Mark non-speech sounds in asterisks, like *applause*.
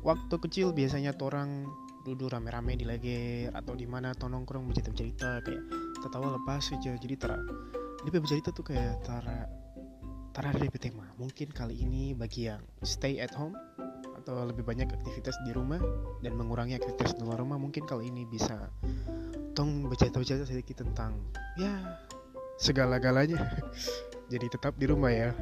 waktu kecil biasanya orang duduk rame-rame di leger atau di mana atau nongkrong bercerita-cerita kayak tertawa lepas aja. Jadi tara dia bercerita tuh kayak tara tara dari tema. Mungkin kali ini bagi yang stay at home atau lebih banyak aktivitas di rumah dan mengurangi aktivitas di luar rumah mungkin kali ini bisa tong bercerita-bercerita sedikit tentang ya segala-galanya. *laughs* Jadi tetap di rumah ya.